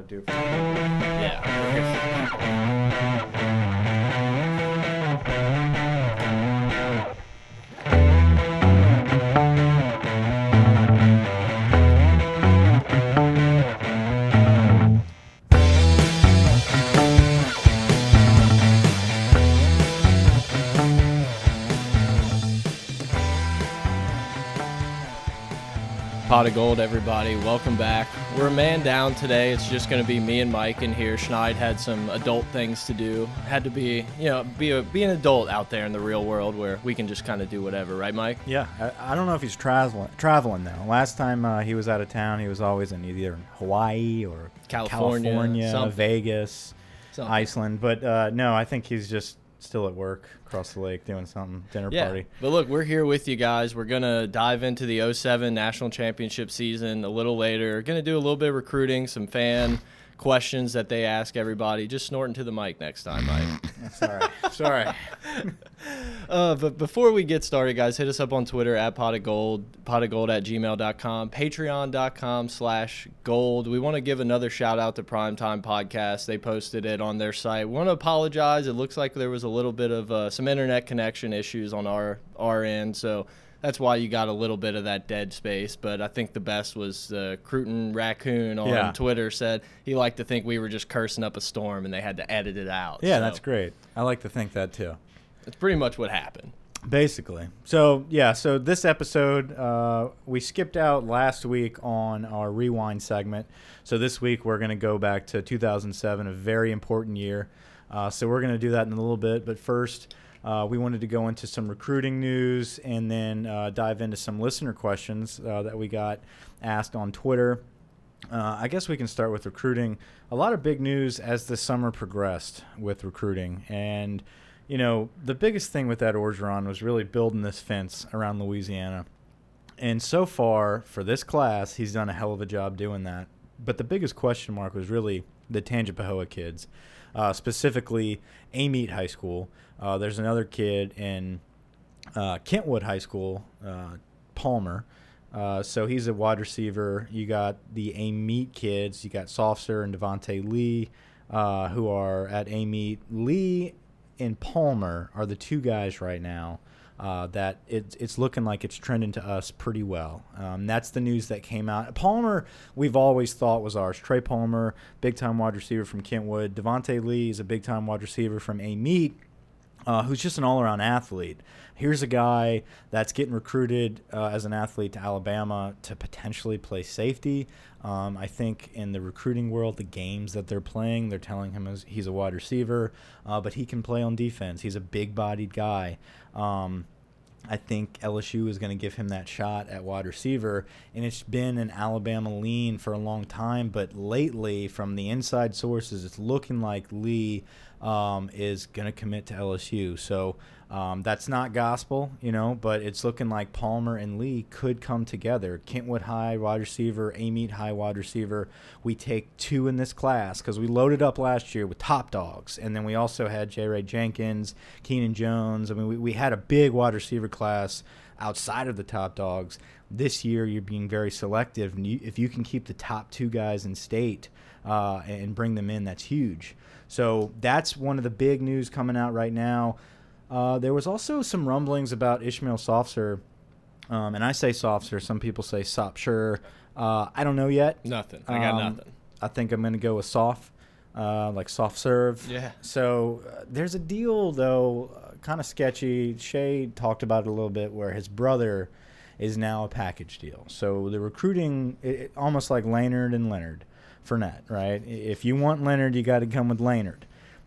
do. Yeah. Pot of gold, everybody. Welcome back. We're a man down today. It's just going to be me and Mike in here. Schneid had some adult things to do. Had to be, you know, be a be an adult out there in the real world where we can just kind of do whatever, right, Mike? Yeah, I, I don't know if he's traveling traveling now. Last time uh, he was out of town, he was always in either Hawaii or California, California. Vegas, Something. Iceland. But uh, no, I think he's just still at work across the lake doing something dinner Yeah. party. But look, we're here with you guys. We're going to dive into the 07 National Championship season a little later. Going to do a little bit of recruiting, some fan questions that they ask everybody. Just snorting to the mic next time, Mike. Sorry, sorry. Uh, but before we get started, guys, hit us up on Twitter at pot of gold, pot of gold at gmail.com, patreon.com slash gold. We want to give another shout out to Primetime Podcast. They posted it on their site. We want to apologize. It looks like there was a little bit of uh, some internet connection issues on our, our end. So that's why you got a little bit of that dead space. But I think the best was uh, Cruton Raccoon on Yeah. Twitter said he liked to think we were just cursing up a storm and they had to edit it out. Yeah, So that's great. I like to think that too. That's pretty much what happened. Basically. So, yeah, so this episode, uh, we skipped out last week on our rewind segment. So, this week we're going to go back to 2007, a very important year. Uh, so, we're going to do that in a little bit. But first, uh, we wanted to go into some recruiting news and then uh, dive into some listener questions uh, that we got asked on Twitter. Uh, I guess we can start with recruiting. A lot of big news as the summer progressed with recruiting. And, you know, the biggest thing with that Orgeron was really building this fence around Louisiana. And so far, for this class, he's done a hell of a job doing that. But the biggest question mark was really the Tangipahoa kids, uh, specifically Amite High School. Uh, there's another kid in uh, Kentwood High School, uh, Palmer. Uh, so he's a wide receiver. You got the Amite kids. You got Sofser and Devonta Lee, uh, who are at Amite. Lee and Palmer are the two guys right now uh, that it, it's looking like it's trending to us pretty well. Um, that's the news that came out. Palmer, we've always thought was ours. Trey Palmer, big time wide receiver from Kentwood. Devonta Lee is a big time wide receiver from Amite uh, who's just an all-around athlete. Here's a guy that's getting recruited uh, as an athlete to Alabama to potentially play safety. Um, I think in the recruiting world, the games that they're playing, they're telling him he's a wide receiver, uh, but he can play on defense. He's a big-bodied guy. Um, I think LSU is going to give him that shot at wide receiver, and it's been an Alabama lean for a long time. But lately, from the inside sources, it's looking like Lee um, is going to commit to LSU. So um, that's not gospel, you know, but it's looking like Palmer and Lee could come together. Kentwood High wide receiver, Amite High wide receiver. We take two in this class because we loaded up last year with top dogs, and then we also had JaRay Jenkins, Keenan Jones. I mean, we, we had a big wide receiver class outside of the top dogs. This year, you're being very selective, and you, if you can keep the top two guys in state uh, and bring them in, that's huge. So that's one of the big news coming out right now. Uh, there was also some rumblings about Ishmael Softser, um, and I say Softser. Some people say Sopsher. Uh, I don't know yet. Nothing. I got Um, nothing. I think I'm going to go with soft, uh, like soft serve. Yeah. So uh, there's a deal though, kind of sketchy. Shay talked about it a little bit, where his brother is now a package deal. So the recruiting, it, it- almost like Leonard and Leonard, for Fournette, right? If you want Leonard, you got to come with Leonard.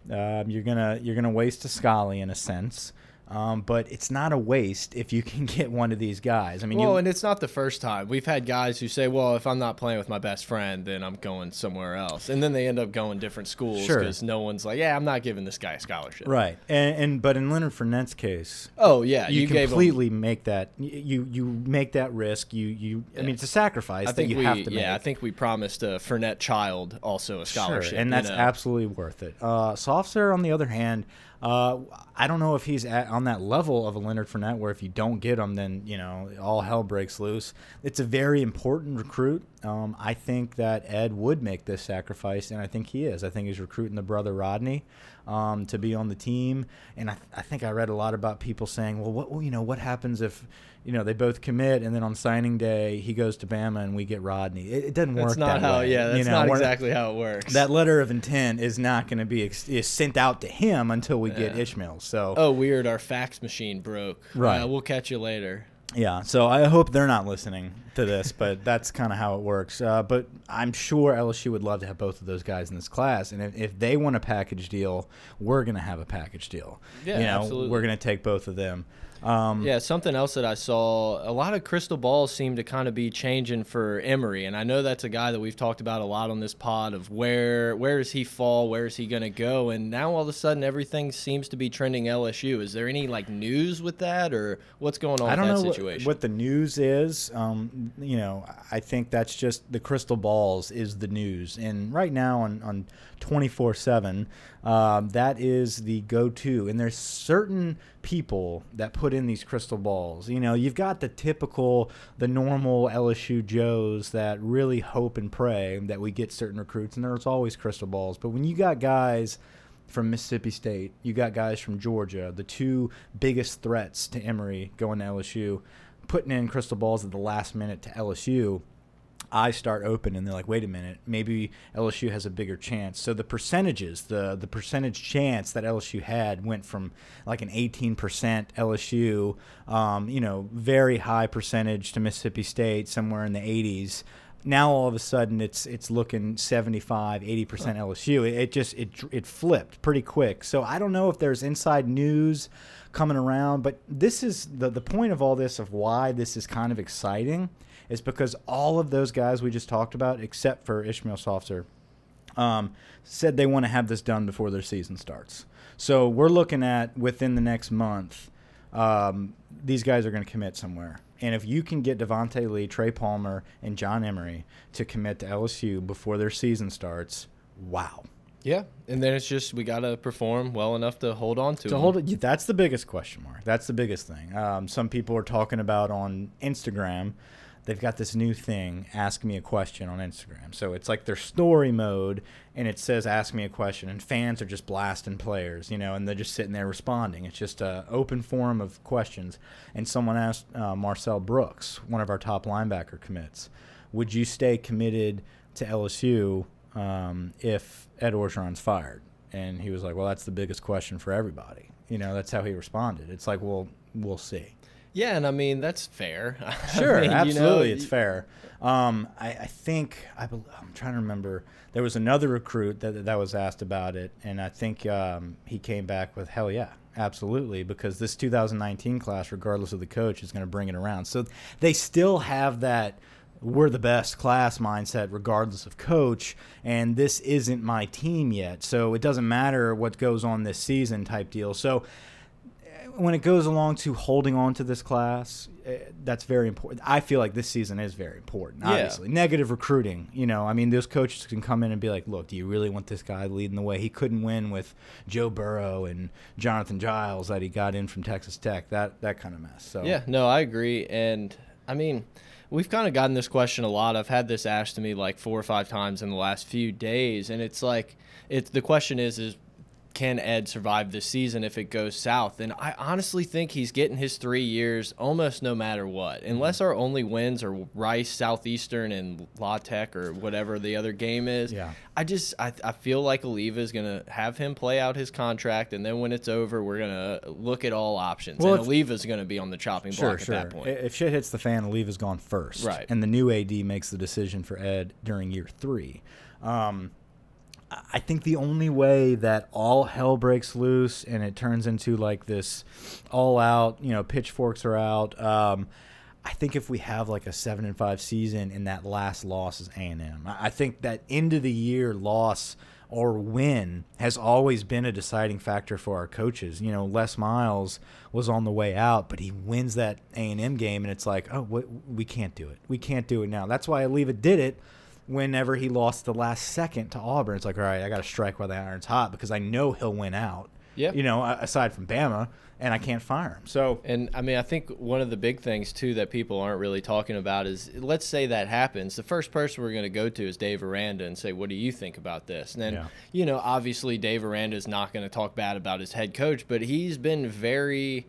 Um, you're gonna you're gonna waste a Scully in a sense. Um, but it's not a waste if you can get one of these guys. I mean, Well, you, and it's not the first time. We've had guys who say, "Well, if I'm not playing with my best friend, then I'm going somewhere else," and then they end up going different schools Sure. because no one's like, "Yeah, I'm not giving this guy a scholarship." right, and, and but in Leonard Fournette's case, Oh yeah, you, you, him. completely make that you you make that risk. You you I mean, it's a sacrifice I that think you we, have to make. yeah, I think we promised a Fournette child also a scholarship, Sure, and you that's know? absolutely worth it. Uh, Softser, on the other hand, Uh, I don't know if he's at, on that level of a Leonard Fournette where if you don't get him, then you know all hell breaks loose. It's a very important recruit. Um, I think that Ed would make this sacrifice, and I think he is. I think he's recruiting the brother Rodney um, to be on the team, and I, th I think I read a lot about people saying, well, what you know, what happens if you know they both commit, and then on signing day he goes to Bama and we get Rodney? It, it doesn't That's work. not that how. way, Yeah, that's you know? not exactly how it works. that letter of intent is not going to be ex is sent out to him until we get Ishmael. So oh, weird. Our fax machine broke. Right. Uh, we'll catch you later. Yeah, so I hope they're not listening to this, but that's kind of how it works. Uh, but I'm sure LSU would love to have both of those guys in this class, and if, if they want a package deal, we're going to have a package deal. Yeah, you know, absolutely. we're going to take both of them. Um, Yeah, something else that I saw, a lot of crystal balls seem to kind of be changing for Emery, and I know that's a guy that we've talked about a lot on this pod of where where does he fall, where is he going to go, and now all of a sudden everything seems to be trending LSU. Is there any like news with that, or what's going on I don't know that what, situation? what the news is. Um, you know, I think that's just the crystal balls is the news, and right now on on twenty four seven, um, that is the go to. And there's certain people that put in these crystal balls. You know, you've got the typical, the normal LSU Joes that really hope and pray that we get certain recruits, and there's always crystal balls. But when you got guys from Mississippi State. You got guys from Georgia, the two biggest threats to Emery going to LSU, putting in crystal balls at the last minute to LSU. Eyes start open and they're like, wait a minute, maybe LSU has a bigger chance. So the percentages, the the percentage chance that LSU had went from like an 18% LSU, um, you know, very high percentage to Mississippi State, somewhere in the 80s now all of a sudden it's it's looking 75 80% LSU it, it just it it flipped pretty quick. So I don't know if there's inside news coming around but this is the the point of all this of why this is kind of exciting is because all of those guys we just talked about except for Ishmael Softer um, said they want to have this done before their season starts so we're looking at within the next month um, these guys are going to commit somewhere. And if you can get Devonta Lee, Trey Palmer, and John Emery to commit to LSU before their season starts, wow. yeah, and then it's just we got to perform well enough to hold on to. To hold it, that's the biggest question mark. That's the biggest thing. Um, some people are talking about on Instagram. They've got this new thing, ask me a question on Instagram. So it's like their story mode, and it says ask me a question, and fans are just blasting players, you know, and they're just sitting there responding. It's just a open forum of questions. And someone asked uh, Marcel Brooks, one of our top linebacker commits, would you stay committed to LSU um, if Ed Orgeron's fired? And he was like, well, that's the biggest question for everybody. You know, that's how he responded. It's like, well, we'll see. Yeah, and I mean that's fair. I Sure, mean, you know, absolutely, it's fair. Um, I, I think I, I'm trying to remember. There was another recruit that that was asked about it, and I think um, he came back with hell yeah, absolutely, because this 2019 class, regardless of the coach, is going to bring it around. So they still have that we're the best class mindset regardless of coach and this isn't my team yet so it doesn't matter what goes on this season type deal so when it goes along to holding on to this class, eh, that's very important. I feel like this season is very important. Yeah. Obviously, negative recruiting. You know, I mean, those coaches can come in and be like, "Look, do you really want this guy leading the way? He couldn't win with Joe Burrow and Jonathan Giles that he got in from Texas Tech. That that kind of mess." So Yeah, no, I agree. And I mean, we've kind of gotten this question a lot. I've had this asked to me like four or five times in the last few days, and it's like, it's the question is, is can Ed survive this season if it goes south? And I honestly think he's getting his three years almost no matter what, unless our only wins are Rice, Southeastern, and La Tech or whatever the other game is. Yeah. I just I, I feel like Alleva is gonna have him play out his contract, and then when it's over, we're gonna look at all options. Well, and if- Alleva's gonna be on the chopping Sure, block sure. at that point. If shit hits the fan, Alleva's gone first, Right. And the new AD makes the decision for Ed during year three. Um, I- think the only way that all hell breaks loose and it turns into like this all out, you know, pitchforks are out. Um, I think if we have like a seven and five season and that last loss is A and M, I think that end of the year loss or win has always been a deciding factor for our coaches. You know, Les Miles was on the way out, but he wins that A and M game, and it's like, oh, we can't do it. We can't do it now. That's why Alleva did it whenever he lost the last second to Auburn. It's like, all right, I got to strike while the iron's hot because I know he'll win out. Yeah. You know, aside from Bama, and I can't fire him. So And I mean, I think one of the big things too that people aren't really talking about is let's say that happens. The first person we're going to go to is Dave Aranda and say, "What do you think about this?" And then, Yeah. you know, obviously Dave Aranda is not going to talk bad about his head coach, but he's been very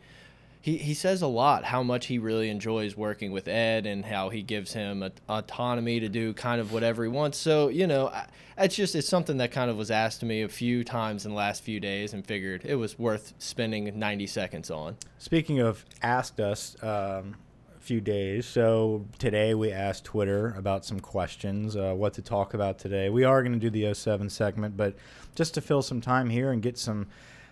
he, he says a lot how much he really enjoys working with Ed and how he gives him a, autonomy to do kind of whatever he wants. So you know, I, it's just it's something that kind of was asked to me a few times in the last few days, and figured it was worth spending 90 seconds on. Speaking of asked us um, a few days, so today we asked Twitter about some questions, uh, what to talk about today. We are going to do the 07 segment, but just to fill some time here and get some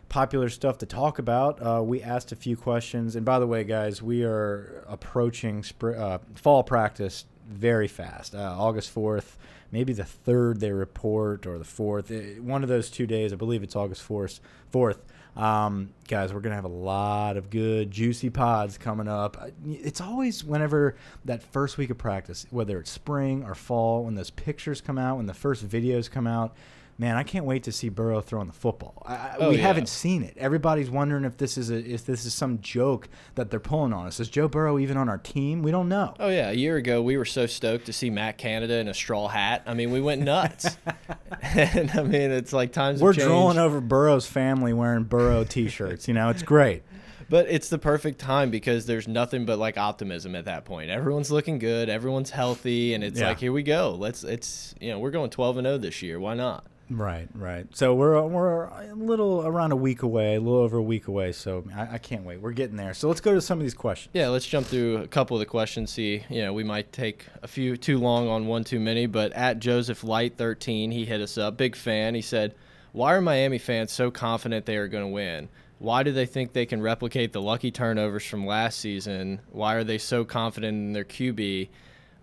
popular stuff to talk about, uh, we asked a few questions. And by the way, guys, we are approaching uh, fall practice very fast. Uh, August 4th, maybe the 3rd they report, or the 4th. Eh, one of those two days, I believe it's August 4th. 4th. Um, guys, we're gonna have a lot of good, juicy pods coming up. Uh, It's always whenever that first week of practice, whether it's spring or fall, when those pictures come out, when the first videos come out. Man, I can't wait to see Burrow throwing the football. I, Oh, we yeah. haven't seen it. Everybody's wondering if this is a, if this is some joke that they're pulling on us. Is Joe Burrow even on our team? We don't know. Oh yeah, a year ago we were so stoked to see Matt Canada in a straw hat. I mean, we went nuts. and I mean, it's like times We're drooling over Burrow's family wearing Burrow T-shirts. You know, it's great. But it's the perfect time because there's nothing but like optimism at that point. Everyone's looking good, everyone's healthy, and it's Yeah. like here we go. Let's it's you know we're going 12 and 0 this year. Why not? Right, right. So we're we're a little around a week away, a little over a week away. So I, I can't wait. We're getting there. So let's go to some of these questions. Yeah, let's jump through a couple of the questions. See, you know, we might take a few too long on one too many, but at Joseph Light 13, he hit us up. Big fan. He said, "Why are Miami fans so confident they are going to win? Why do they think they can replicate the lucky turnovers from last season? Why are they so confident in their QB?"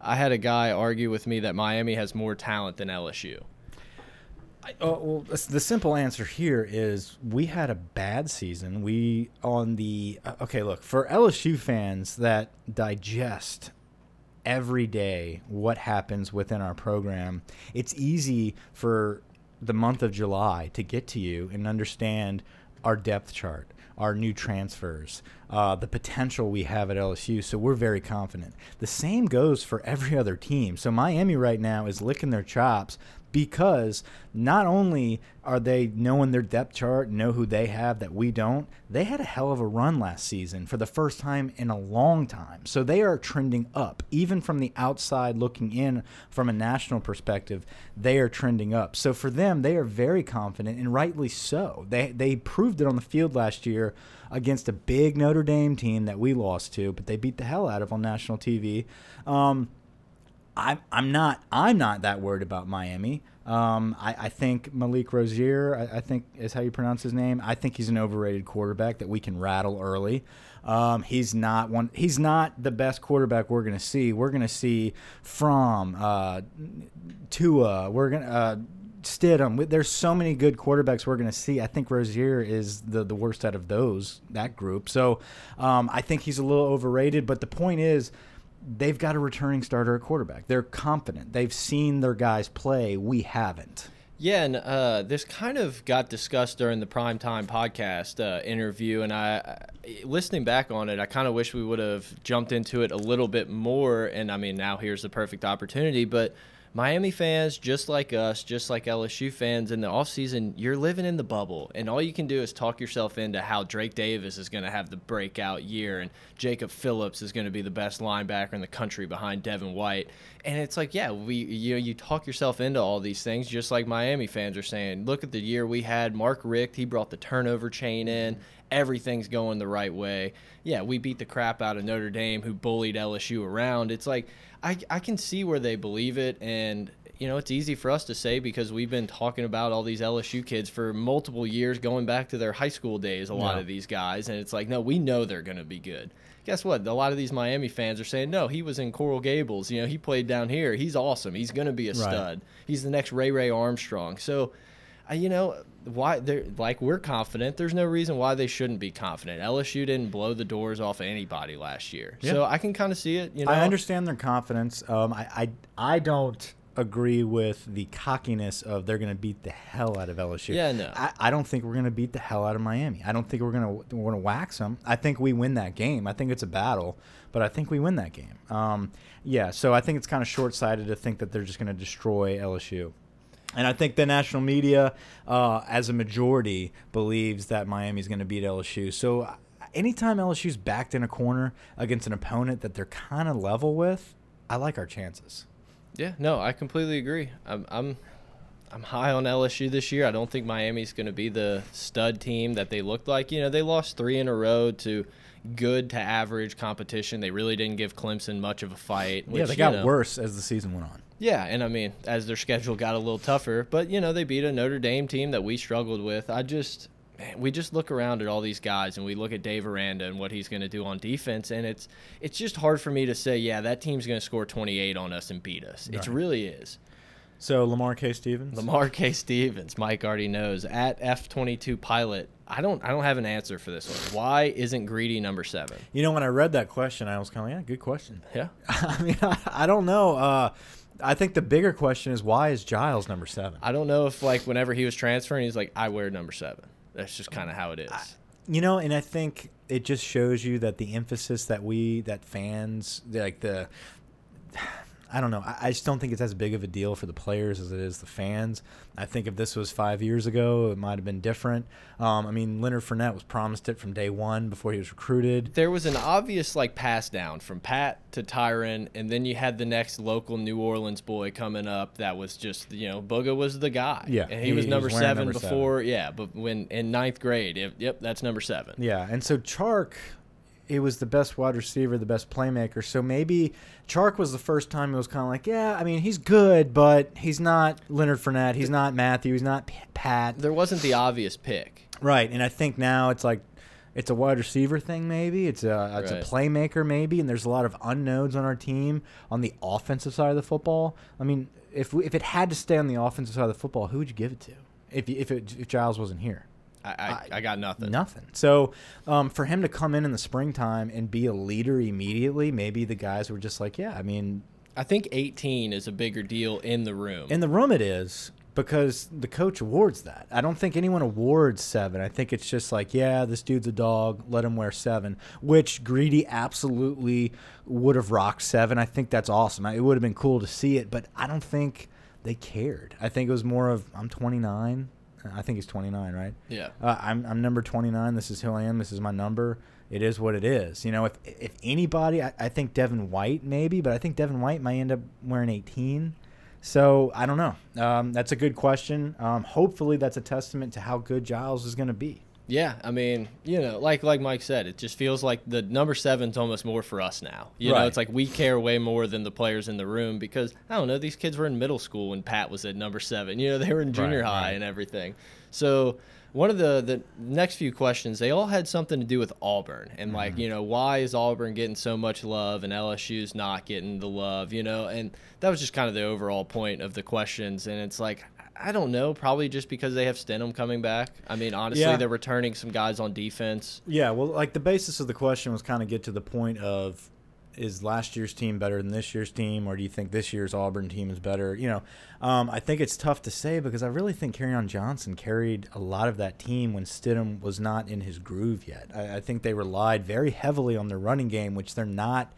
I had a guy argue with me that Miami has more talent than LSU. I, oh, well, the the simple answer here is we had a bad season. We on the uh, okay. Look for LSU fans that digest every day what happens within our program. It's easy for the month of July to get to you and understand our depth chart, our new transfers, uh, the potential we have at LSU. So we're very confident. The same goes for every other team. So Miami right now is licking their chops because not only are they knowing their depth chart, know who they have that we don't, they had a hell of a run last season for the first time in a long time. So they are trending up. Even from the outside looking in from a national perspective, they are trending up. So for them, they are very confident and rightly so. They they proved it on the field last year against a big Notre Dame team that we lost to, but they beat the hell out of on national TV. Um, I'm I'm not I'm not that worried about Miami. Um, I, I think Malik Rosier, I, I think is how you pronounce his name. I think he's an overrated quarterback that we can rattle early. Um, he's not one. He's not the best quarterback we're going to see. We're going to see from uh, Tua. We're going to. Uh, Stidham. There's so many good quarterbacks we're going to see. I think Rosier is the, the worst out of those that group. So um, I think he's a little overrated. But the point is, they've got a returning starter at quarterback. They're confident. They've seen their guys play. We haven't. Yeah, and uh, this kind of got discussed during the primetime podcast uh, interview, and I, listening back on it, I kind of wish we would have jumped into it a little bit more. And I mean, now here's the perfect opportunity, but. Miami fans, just like us, just like LSU fans in the offseason, you're living in the bubble. And all you can do is talk yourself into how Drake Davis is going to have the breakout year and Jacob Phillips is going to be the best linebacker in the country behind Devin White. And it's like, yeah, we you know, you talk yourself into all these things just like Miami fans are saying. Look at the year we had Mark Richt, he brought the turnover chain in. Everything's going the right way. Yeah, we beat the crap out of Notre Dame who bullied LSU around. It's like I, I can see where they believe it and you know it's easy for us to say because we've been talking about all these LSU kids for multiple years going back to their high school days a lot Yeah. of these guys and it's like no we know they're going to be good guess what? A lot of these Miami fans are saying no he was in Coral Gables. You know he played down here. He's awesome. He's going to be a Right. stud. He's the next Ray Ray Armstrong. So uh, you know why they're like we're confident. There's no reason why they shouldn't be confident. LSU didn't blow the doors off anybody last year. Yeah. so I can kind of see it you know? I understand their confidence. Um, I, I I don't agree with the cockiness of they're going to beat the hell out of LSU. Yeah, no. I, I don't think we're going to beat the hell out of Miami. I don't think we're going to we're going to wax them. I think we win that game. I think it's a battle, but I think we win that game. Um, yeah, so I think it's kind of short sighted to think that they're just going to destroy LSU. And I think the national media, uh, as a majority, believes that Miami's going to beat LSU. So uh, anytime LSU's backed in a corner against an opponent that they're kind of level with, I like our chances. Yeah, no, I completely agree. I'm I'm I'm high on LSU this year. I don't think Miami's going to be the stud team that they looked like. You know, they lost 3 in a row to good to average competition. They really didn't give Clemson much of a fight. Which, yeah, they got you know, worse as the season went on. Yeah, and I mean, as their schedule got a little tougher, but you know, they beat a Notre Dame team that we struggled with. I just man, we just look around at all these guys and we look at Dave Aranda and what he's going to do on defense, and it's it's just hard for me to say, yeah, that team's going to score 28 on us and beat us. Right. It really is. So Lamar K. Stevens. Lamar K. Stevens. Mike already knows at F22 pilot. I don't. I don't have an answer for this one. Why isn't Greedy number seven? You know, when I read that question, I was kind of like, yeah, good question. Yeah. I mean, I, I don't know. Uh, I think the bigger question is why is Giles number seven? I don't know if like whenever he was transferring, he's like, I wear number seven. That's just um, kind of how it is. I, you know, and I think it just shows you that the emphasis that we, that fans, like the I don't know. I, I, just don't think it's as big of a deal for the players as it is the fans. I think if this was five years ago, it might have been different. Um, I mean, Leonard Fournette was promised it from day one before he was recruited. There was an obvious like pass down from Pat to Tyrann, and then you had the next local New Orleans boy coming up that was just you know Booga was the guy. Yeah, and he, he was number he was seven number before. Seven. Yeah, but when in ninth grade, yep, yep, that's number seven. Yeah, and so Chark it was the best wide receiver, the best playmaker. So maybe Chark was the first time it was kind of like, yeah, I mean, he's good, but he's not Leonard Fournette. He's not Matthew. He's not Pat. There wasn't the obvious pick. Right. And I think now it's like, it's a wide receiver thing, maybe. It's a it's right. a playmaker, maybe. And there's a lot of unknowns on our team on the offensive side of the football. I mean, if we, if it had to stay on the offensive side of the football, who would you give it to? If if, it, if Giles wasn't here. I, I, I, got nothing. Nothing. So um, for him to come in in the springtime and be a leader immediately, maybe the guys were just like, yeah, I mean. I think 18 is a bigger deal in the room. In the room, it is because the coach awards that. I don't think anyone awards seven. I think it's just like, yeah, this dude's a dog. Let him wear seven, which Greedy absolutely would have rocked seven. I think that's awesome. It would have been cool to see it, but I don't think they cared. I think it was more of, I'm 29 I think he's 29, right? Yeah. Uh, I'm I'm number 29. This is who I am. This is my number. It is what it is. You know, if if anybody, I, I think Devin White maybe, but I think Devin White might end up wearing 18. So I don't know. Um, that's a good question. Um, hopefully, that's a testament to how good Giles is going to be. Yeah, I mean, you know, like like Mike said, it just feels like the number seven's almost more for us now. You right. know, it's like we care way more than the players in the room because I don't know, these kids were in middle school when Pat was at number seven. You know, they were in junior right, high right. and everything. So one of the the next few questions, they all had something to do with Auburn and mm -hmm. like, you know, why is Auburn getting so much love and LSU's not getting the love, you know? And that was just kind of the overall point of the questions and it's like I don't know. Probably just because they have Stidham coming back. I mean, honestly, yeah. they're returning some guys on defense. Yeah, well, like the basis of the question was kind of get to the point of is last year's team better than this year's team, or do you think this year's Auburn team is better? You know, um, I think it's tough to say because I really think Kerryon Johnson carried a lot of that team when Stidham was not in his groove yet. I, I think they relied very heavily on their running game, which they're not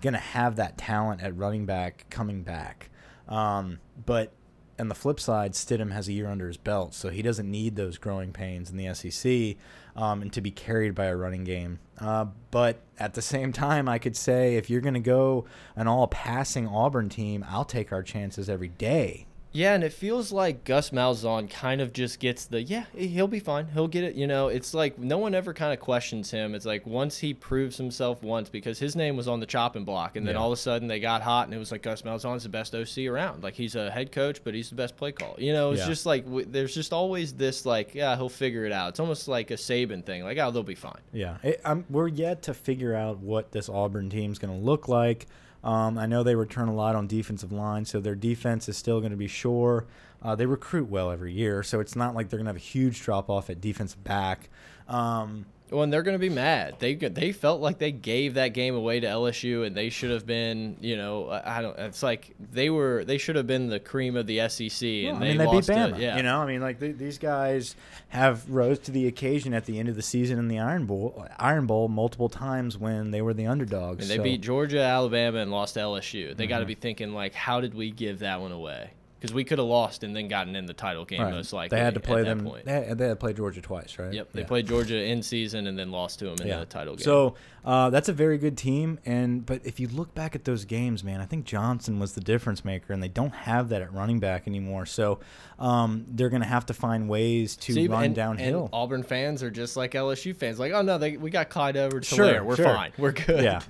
going to have that talent at running back coming back. Um, but on the flip side, Stidham has a year under his belt, so he doesn't need those growing pains in the SEC um, and to be carried by a running game. Uh, but at the same time, I could say if you're going to go an all passing Auburn team, I'll take our chances every day. Yeah, and it feels like Gus Malzahn kind of just gets the yeah, he'll be fine, he'll get it. You know, it's like no one ever kind of questions him. It's like once he proves himself once because his name was on the chopping block, and then yeah. all of a sudden they got hot, and it was like Gus Malzahn's the best OC around. Like he's a head coach, but he's the best play call. You know, it's yeah. just like there's just always this like yeah, he'll figure it out. It's almost like a Saban thing. Like oh, they'll be fine. Yeah, it, we're yet to figure out what this Auburn team's going to look like. Um, I know they return a lot on defensive line, so their defense is still going to be sure. Uh, they recruit well every year, so it's not like they're going to have a huge drop off at defensive back. Um, Well, and they're going to be mad. They they felt like they gave that game away to LSU, and they should have been. You know, I don't. It's like they were. They should have been the cream of the SEC, and I they mean, they beat lost. Bama. To, yeah, You know, I mean, like th these guys have rose to the occasion at the end of the season in the Iron Bowl, Iron Bowl multiple times when they were the underdogs. and they so- beat Georgia, Alabama, and lost to LSU. They Mm-hmm. got to be thinking like, how did we give that one away? Because we could have lost and then gotten in the title game Right. most likely. They had to play them. Point. They had, they had to play Georgia twice, right? Yep, they Yeah. played Georgia in season and then lost to them in the title game. So uh, that's a very good team, and but if you look back at those games, man, I think Johnson was the difference maker, and they don't have that at running back anymore. So um, they're going to have to find ways to See, run and, downhill. And Auburn fans are just like LSU fans, like, oh no, they, we got Clyde Edwards Sure, Hilaire. We're sure. fine. We're good. yeah,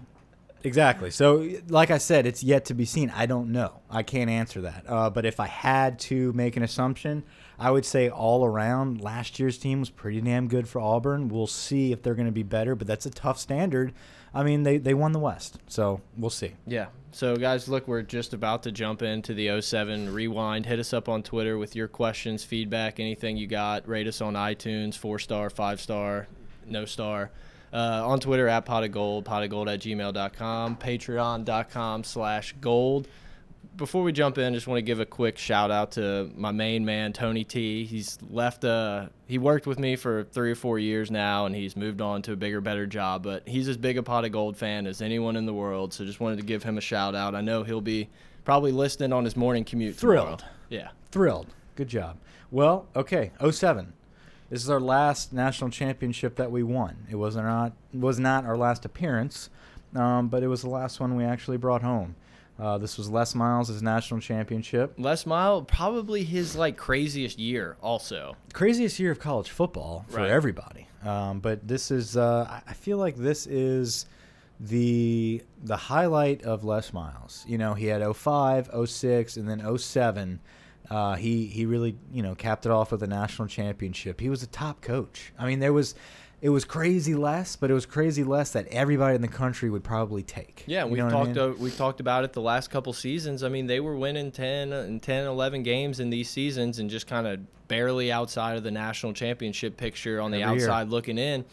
exactly. So, like I said, it's yet to be seen. I don't know. I can't answer that. Uh, but if I had to make an assumption, I would say all around last year's team was pretty damn good for Auburn. We'll see if they're going to be better, but that's a tough standard. I mean, they they won the West, so we'll see. Yeah. So, guys, look, we're just about to jump into the 07 rewind. Hit us up on Twitter with your questions, feedback, anything you got. Rate us on iTunes, four star, five star, no star. Uh, on Twitter at pot of gold, pot of gold at gmail.com, patreon.com slash gold. Before we jump in, just want to give a quick shout out to my main man, Tony T. He's left, uh, he worked with me for three or four years now, and he's moved on to a bigger, better job. But he's as big a pot of gold fan as anyone in the world. So just wanted to give him a shout out. I know he'll be probably listening on his morning commute. Thrilled. tomorrow. Yeah. Thrilled. Good job. Well, okay, 07. This is our last national championship that we won. It was not was not our last appearance, um, but it was the last one we actually brought home. Uh, this was Les Miles' national championship. Les Miles, probably his like craziest year also. Craziest year of college football for Right. everybody. Um, but this is uh, I- feel like this is the the highlight of Les Miles. You know, he had 05, 06, and then 07. Uh, he he really you know capped it off with a national championship. He was a top coach. I mean, there was it was crazy less, but it was crazy less that everybody in the country would probably take. Yeah, You we've know I talked mean? we've talked about it the last couple seasons. I mean, they were winning 10 and 10 11 games in these seasons and just kind of barely outside of the national championship picture on the Every year. outside looking in.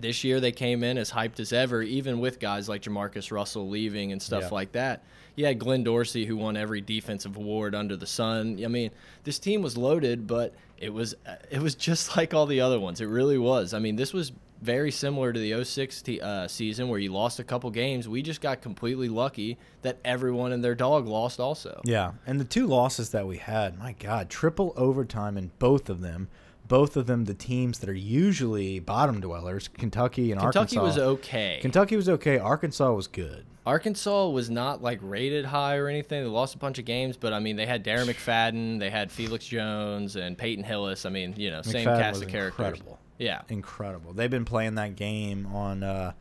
This year they came in as hyped as ever, even with guys like Jamarcus Russell leaving and stuff Yeah. like that. You had Glenn Dorsey who won every defensive award under the sun. I mean, this team was loaded, but it was it was just like all the other ones. It really was. I mean, this was very similar to the 06 t- uh, season where you lost a couple games. We just got completely lucky that everyone and their dog lost also. Yeah, and the two losses that we had, my God, triple overtime in both of them. Both of them, the teams that are usually bottom dwellers, Kentucky and Arkansas. Kentucky Arkansas. was okay. Kentucky was okay. Arkansas was good. Arkansas was not like rated high or anything. They lost a bunch of games, but I mean, they had Darren McFadden, they had Felix Jones and Peyton Hillis. I mean, you know, same cast of characters. incredible. Yeah. Incredible. They've been playing that game on. Uh,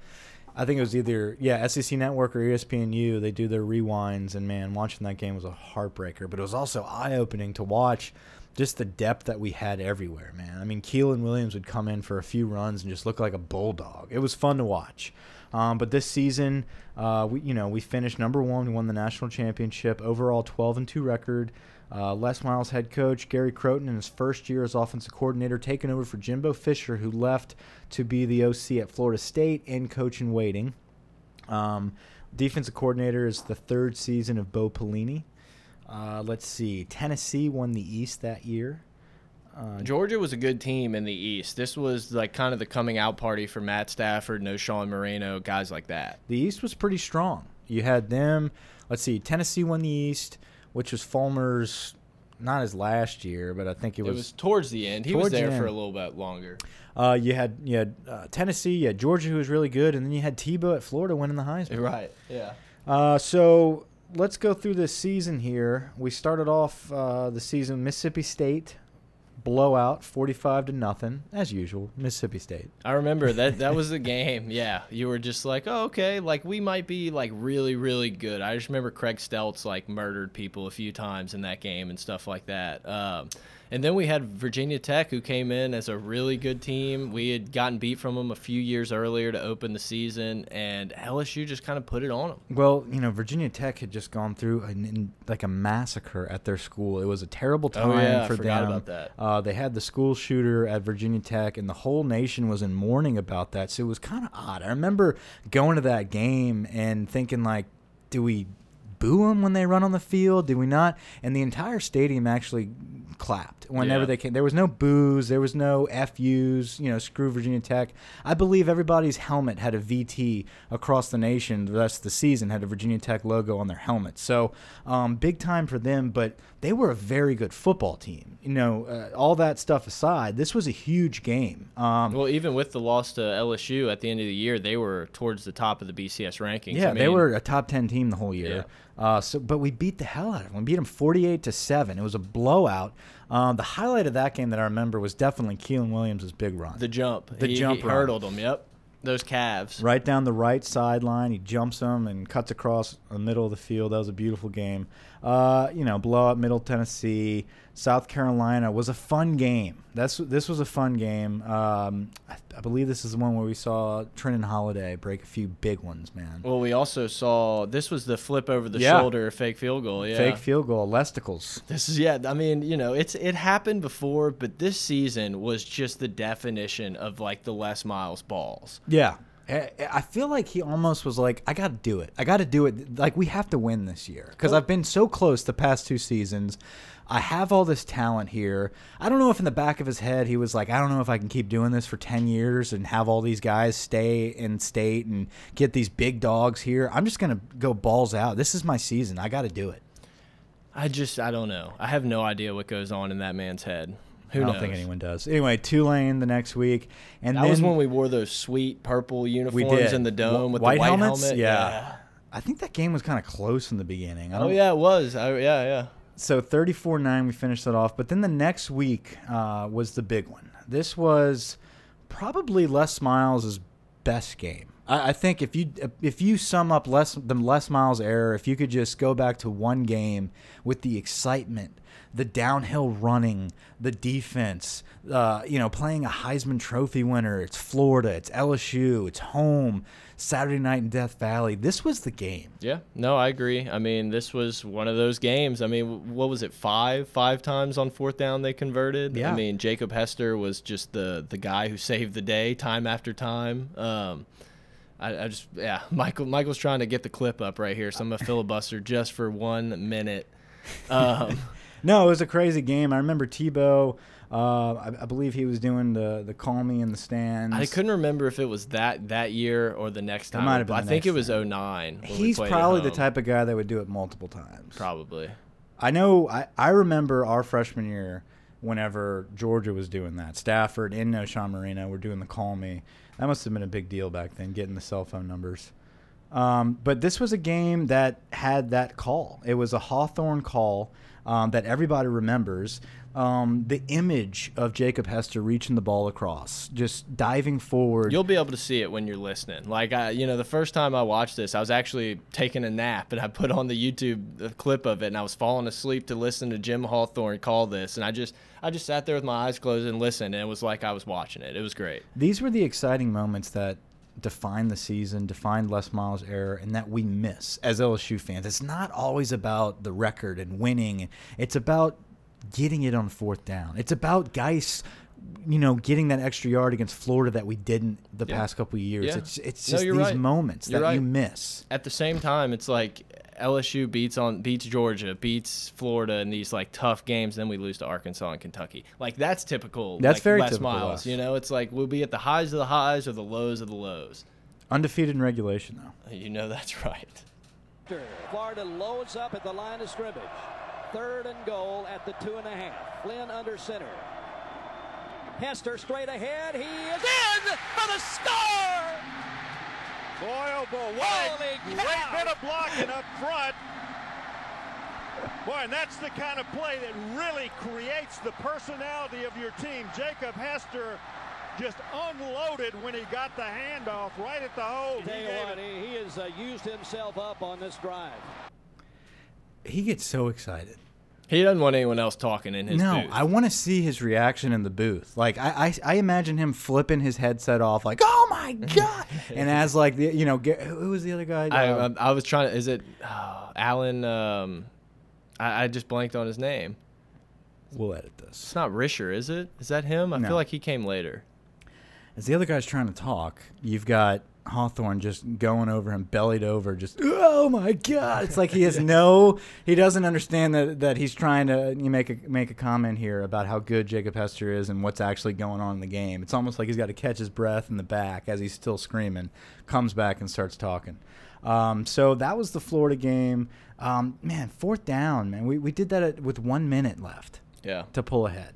I think it was either yeah SEC Network or ESPNU. They do their rewinds, and man, watching that game was a heartbreaker. But it was also eye opening to watch. Just the depth that we had everywhere, man. I mean, Keiland Williams would come in for a few runs and just look like a bulldog. It was fun to watch. Um, but this season, uh, we you know we finished number one. We won the national championship. Overall, 12 and two record. Uh, Les Miles head coach Gary Crowton in his first year as offensive coordinator, taking over for Jimbo Fisher, who left to be the OC at Florida State and coach in waiting. Um, defensive coordinator is the third season of Bo Pelini. Uh, let's see, Tennessee won the East that year. Uh, Georgia was a good team in the East. This was like kind of the coming out party for Matt Stafford, Knowshon Moreno, guys like that. the East was pretty strong. You had them. Let's see, Tennessee won the East, which was Fulmer's not his last year, but I think it It was. was towards the end. He was Towards the there for a little bit longer. uh, you had you had uh, Tennessee, you had Georgia, who was really good, and then you had Tebow at Florida winning the Heisman. Right. Yeah. Uh, so let's go through this season here. We started off uh, the season Mississippi State blowout, forty-five to nothing, as usual. Mississippi State. I remember that that was the game. Yeah, you were just like, oh, okay, like we might be like really, really good. I just remember Craig Steltz like murdered people a few times in that game and stuff like that. Um, And then we had Virginia Tech, who came in as a really good team. We had gotten beat from them a few years earlier to open the season, and LSU just kind of put it on them. Well, you know, Virginia Tech had just gone through an, like a massacre at their school. It was a terrible time oh, yeah, for I forgot them. about that. Uh, they had the school shooter at Virginia Tech, and the whole nation was in mourning about that. So it was kind of odd. I remember going to that game and thinking, like, do we boo them when they run on the field? Do we not? And the entire stadium actually clapped whenever Yeah. they came. There was no boos. There was no FUs. You know, screw Virginia Tech. I believe everybody's helmet had a VT across the nation. The rest of the season had a Virginia Tech logo on their helmet. So um, big time for them. But they were a very good football team. You know, uh, all that stuff aside, this was a huge game. Um, Well, even with the loss to LSU at the end of the year, they were towards the top of the BCS rankings. Yeah, I they were a top ten team the whole year. Uh, so, but we beat the hell out of them. We beat them forty-eight to seven. It was a blowout. Um, the highlight of that game that I remember was definitely Keiland Williams' big run. the jump. The he, jump he run. hurdled them. Yep, those calves. right down the right sideline, he jumps them and cuts across the middle of the field. That was a beautiful game. Uh, you know, blowout Middle Tennessee, South Carolina was a fun game. That's this was a fun game. Um, I, I believe this is the one where we saw Trindon Holliday break a few big ones, man. Well, we also saw this was the flip over the Yeah. shoulder fake field goal. Yeah, Fake field goal, Lesticles. This is yeah. I mean, you know, it's it happened before, but this season was just the definition of like the Les Miles balls. Yeah. I I feel like he almost was like, I got to do it. I got to do it. Like, we have to win this year. Because I've been so close the past two seasons. I have all this talent here. I don't know if in the back of his head he was like, I don't know if I can keep doing this for 10 years and have all these guys stay in state and get these big dogs here. I'm just going to go balls out. This is my season. I got to do it. I just I don't know. I have no idea what goes on in that man's head. Who I don't knows? think anyone does. Anyway, Tulane the next week. And That then was when we wore those sweet purple we uniforms did. in the dome Wh- with white the white helmets? helmet. Yeah. I think that game was kind of close in the beginning. I Oh don't, yeah, it was. I, yeah, yeah. so 34-9 we finished that off but then the next week uh, was the big one this was probably les miles' best game I, I think if you if you sum up less the less miles error, if you could just go back to one game with the excitement the downhill running the defense uh, you know playing a heisman trophy winner it's florida it's lsu it's home saturday night in death valley this was the game Yeah, no, I agree. I mean, this was one of those games. I mean, what was it? Five, five times on fourth down they converted. Yeah. I mean, Jacob Hester was just the the guy who saved the day time after time. Um, I, I just yeah, Michael Michael's trying to get the clip up right here, so I'm gonna filibuster just for one minute. Um, No, it was a crazy game. I remember Tebow. Uh, I, I believe he was doing the the call me in the stands. I couldn't remember if it was that that year or the next time. might have been I think it was time. 09. He's probably the type of guy that would do it multiple times. Probably. I know. I, I remember our freshman year, whenever Georgia was doing that. Stafford and Knowshon Moreno were doing the call me. That must have been a big deal back then, getting the cell phone numbers. Um, but this was a game that had that call. It was a Hawthorne call um, that everybody remembers. Um, the image of Jacob Hester reaching the ball across, just diving forward. You'll be able to see it when you're listening. Like I, you know, the first time I watched this, I was actually taking a nap, and I put on the YouTube clip of it, and I was falling asleep to listen to Jim Hawthorne call this, and I just, I just sat there with my eyes closed and listened, and it was like I was watching it. It was great. These were the exciting moments that defined the season, defined Les Miles' era, and that we miss as LSU fans. It's not always about the record and winning. It's about getting it on fourth down. It's about guys, you know, getting that extra yard against Florida that we didn't the Yeah. past couple of years. Yeah. It's it's No, just you're these right. moments You're that you miss. At the same time, it's like LSU beats on beats Georgia, beats Florida in these like tough games, then we lose to Arkansas and Kentucky. Like that's typical. That's like, very Les typical Miles. You know, it's like we'll be at the highs of the highs or the lows of the lows. Undefeated in regulation though. You know that's right. Florida loads up at the line of scrimmage. Third and goal at the two and a half. Flynn under center. Hester straight ahead. He is in for the score! Boy, oh boy, what Holy cow. great bit of blocking up front. Boy, and that's the kind of play that really creates the personality of your team. Jacob Hester just unloaded when he got the handoff right at the hole. He Tell you what, he, he has uh, used himself up on this drive. He gets so excited. He doesn't want anyone else talking in his no, booth. I want to see his reaction in the booth. Like I, I, I imagine him flipping his headset off, like, "Oh my god!" and as like the, you know, get, who was the other guy? I, I, I was trying to. Is it oh, Alan? Um, I, I just blanked on his name. we'll edit this. It's not Risher, is it? Is that him? I No. feel like he came later. As the other guy's trying to talk, you've got Hawthorne just going over him, bellied over, just oh my god! It's like he has no, he doesn't understand that that he's trying to you make a make a comment here about how good Jacob Hester is and what's actually going on in the game. It's almost like he's got to catch his breath in the back as he's still screaming, comes back and starts talking. Um, so that was the Florida game. Um, man, fourth down, man. We we did that at, with one minute left Yeah. to pull ahead.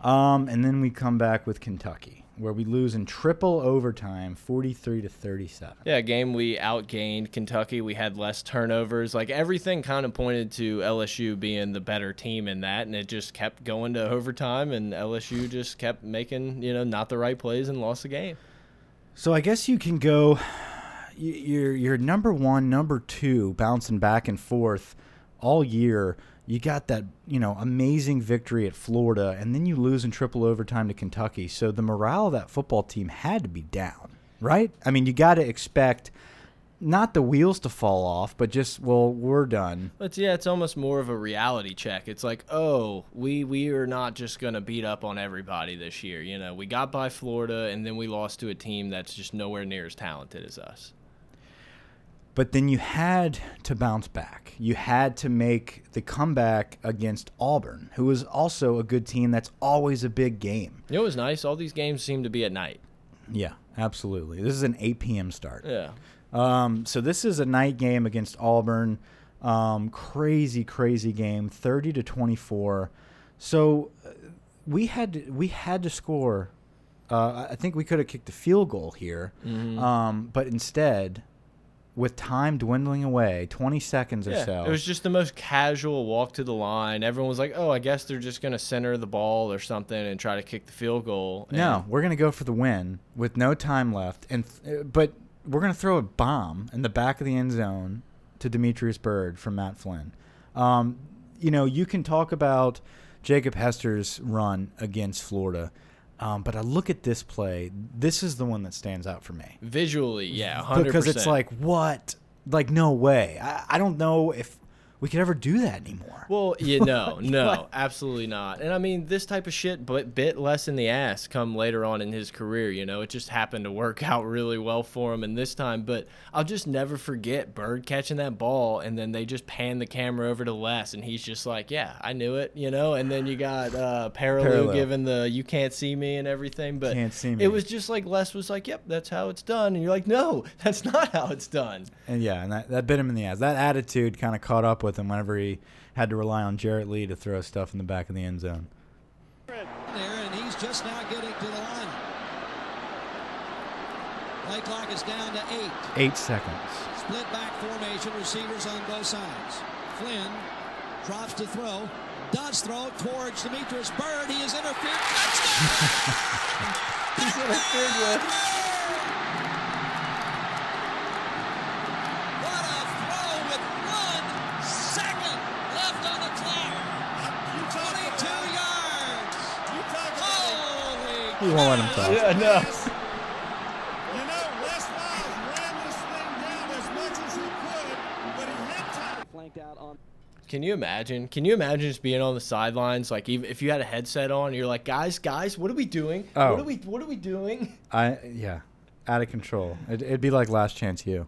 Um, and then we come back with Kentucky, where we lose in triple overtime, forty-three to thirty-seven. Yeah, game we outgained Kentucky. We had less turnovers. Like everything kind of pointed to LSU being the better team in that, and it just kept going to overtime, and LSU just kept making you know not the right plays and lost the game. So I guess you can go. You're you're number one, number two, bouncing back and forth all year. You got that you know amazing victory at Florida, and then you lose in triple overtime to Kentucky. So the morale of that football team had to be down, right? I mean, you got to expect not the wheels to fall off, but just well, we're done. But yeah, it's almost more of a reality check. It's like, oh, we we are not just gonna beat up on everybody this year. You know, we got by Florida, and then we lost to a team that's just nowhere near as talented as us. But then you had to bounce back. You had to make the comeback against Auburn, who is also a good team. That's always a big game. You know, it was nice. All these games seem to be at night. Yeah, absolutely. This is an 8 p.m. start. Yeah. Um, so this is a night game against Auburn. Um, crazy, crazy game, 30 to 24. So uh, we had to, we had to score. Uh, I think we could have kicked a field goal here, Mm-hmm. um, but instead, with time dwindling away, 20 seconds or Yeah, so. it was just the most casual walk to the line. Everyone was like, "Oh, I guess they're just gonna center the ball or something and try to kick the field goal." And No, we're gonna go for the win with no time left, and uh, but we're gonna throw a bomb in the back of the end zone to Demetrius Byrd from Matt Flynn. Um, you know, you can talk about Jacob Hester's run against Florida, um, but I look at this play. This is the one that stands out for me visually, yeah, hundred because it's like what, like no way. I, I don't know if we could ever do that anymore. Well, you know, no, What? absolutely not. And I mean, this type of shit, but bit Les in the ass come later on in his career. You know, it just happened to work out really well for him in this time. But I'll just never forget Byrd catching that ball, and then they just pan the camera over to Les, and he's just like, "Yeah, I knew it," you know. And then you got uh, Perrilloux Perrilloux. giving the "You can't see me" and everything. But Can't see me. it was just like Les was like, "Yep, that's how it's done," and you're like, "No, that's not how it's done." And yeah, and that, that bit him in the ass. That attitude kind of caught up with him whenever he had to rely on Jarrett Lee to throw stuff in the back of the end zone. there, and he's just now getting to the line. Play clock is down to eight. Eight seconds. Split back formation, receivers on both sides. Flynn drops to throw, does throw towards Demetrius Byrd. He is interfered. Touchdown! He's interfered with. What a throw with one second left on the clock. 22 yards. Holy He won't let him talk. Yeah, no. You know, Les Miles ran this thing down as much as he could, but he had time. Flanked out on Can you imagine? Can you imagine just being on the sidelines, like even if you had a headset on, you're like, guys, guys, what are we doing? Oh. What are we, what are we doing? I yeah, out of control. It, it'd be like Last Chance U.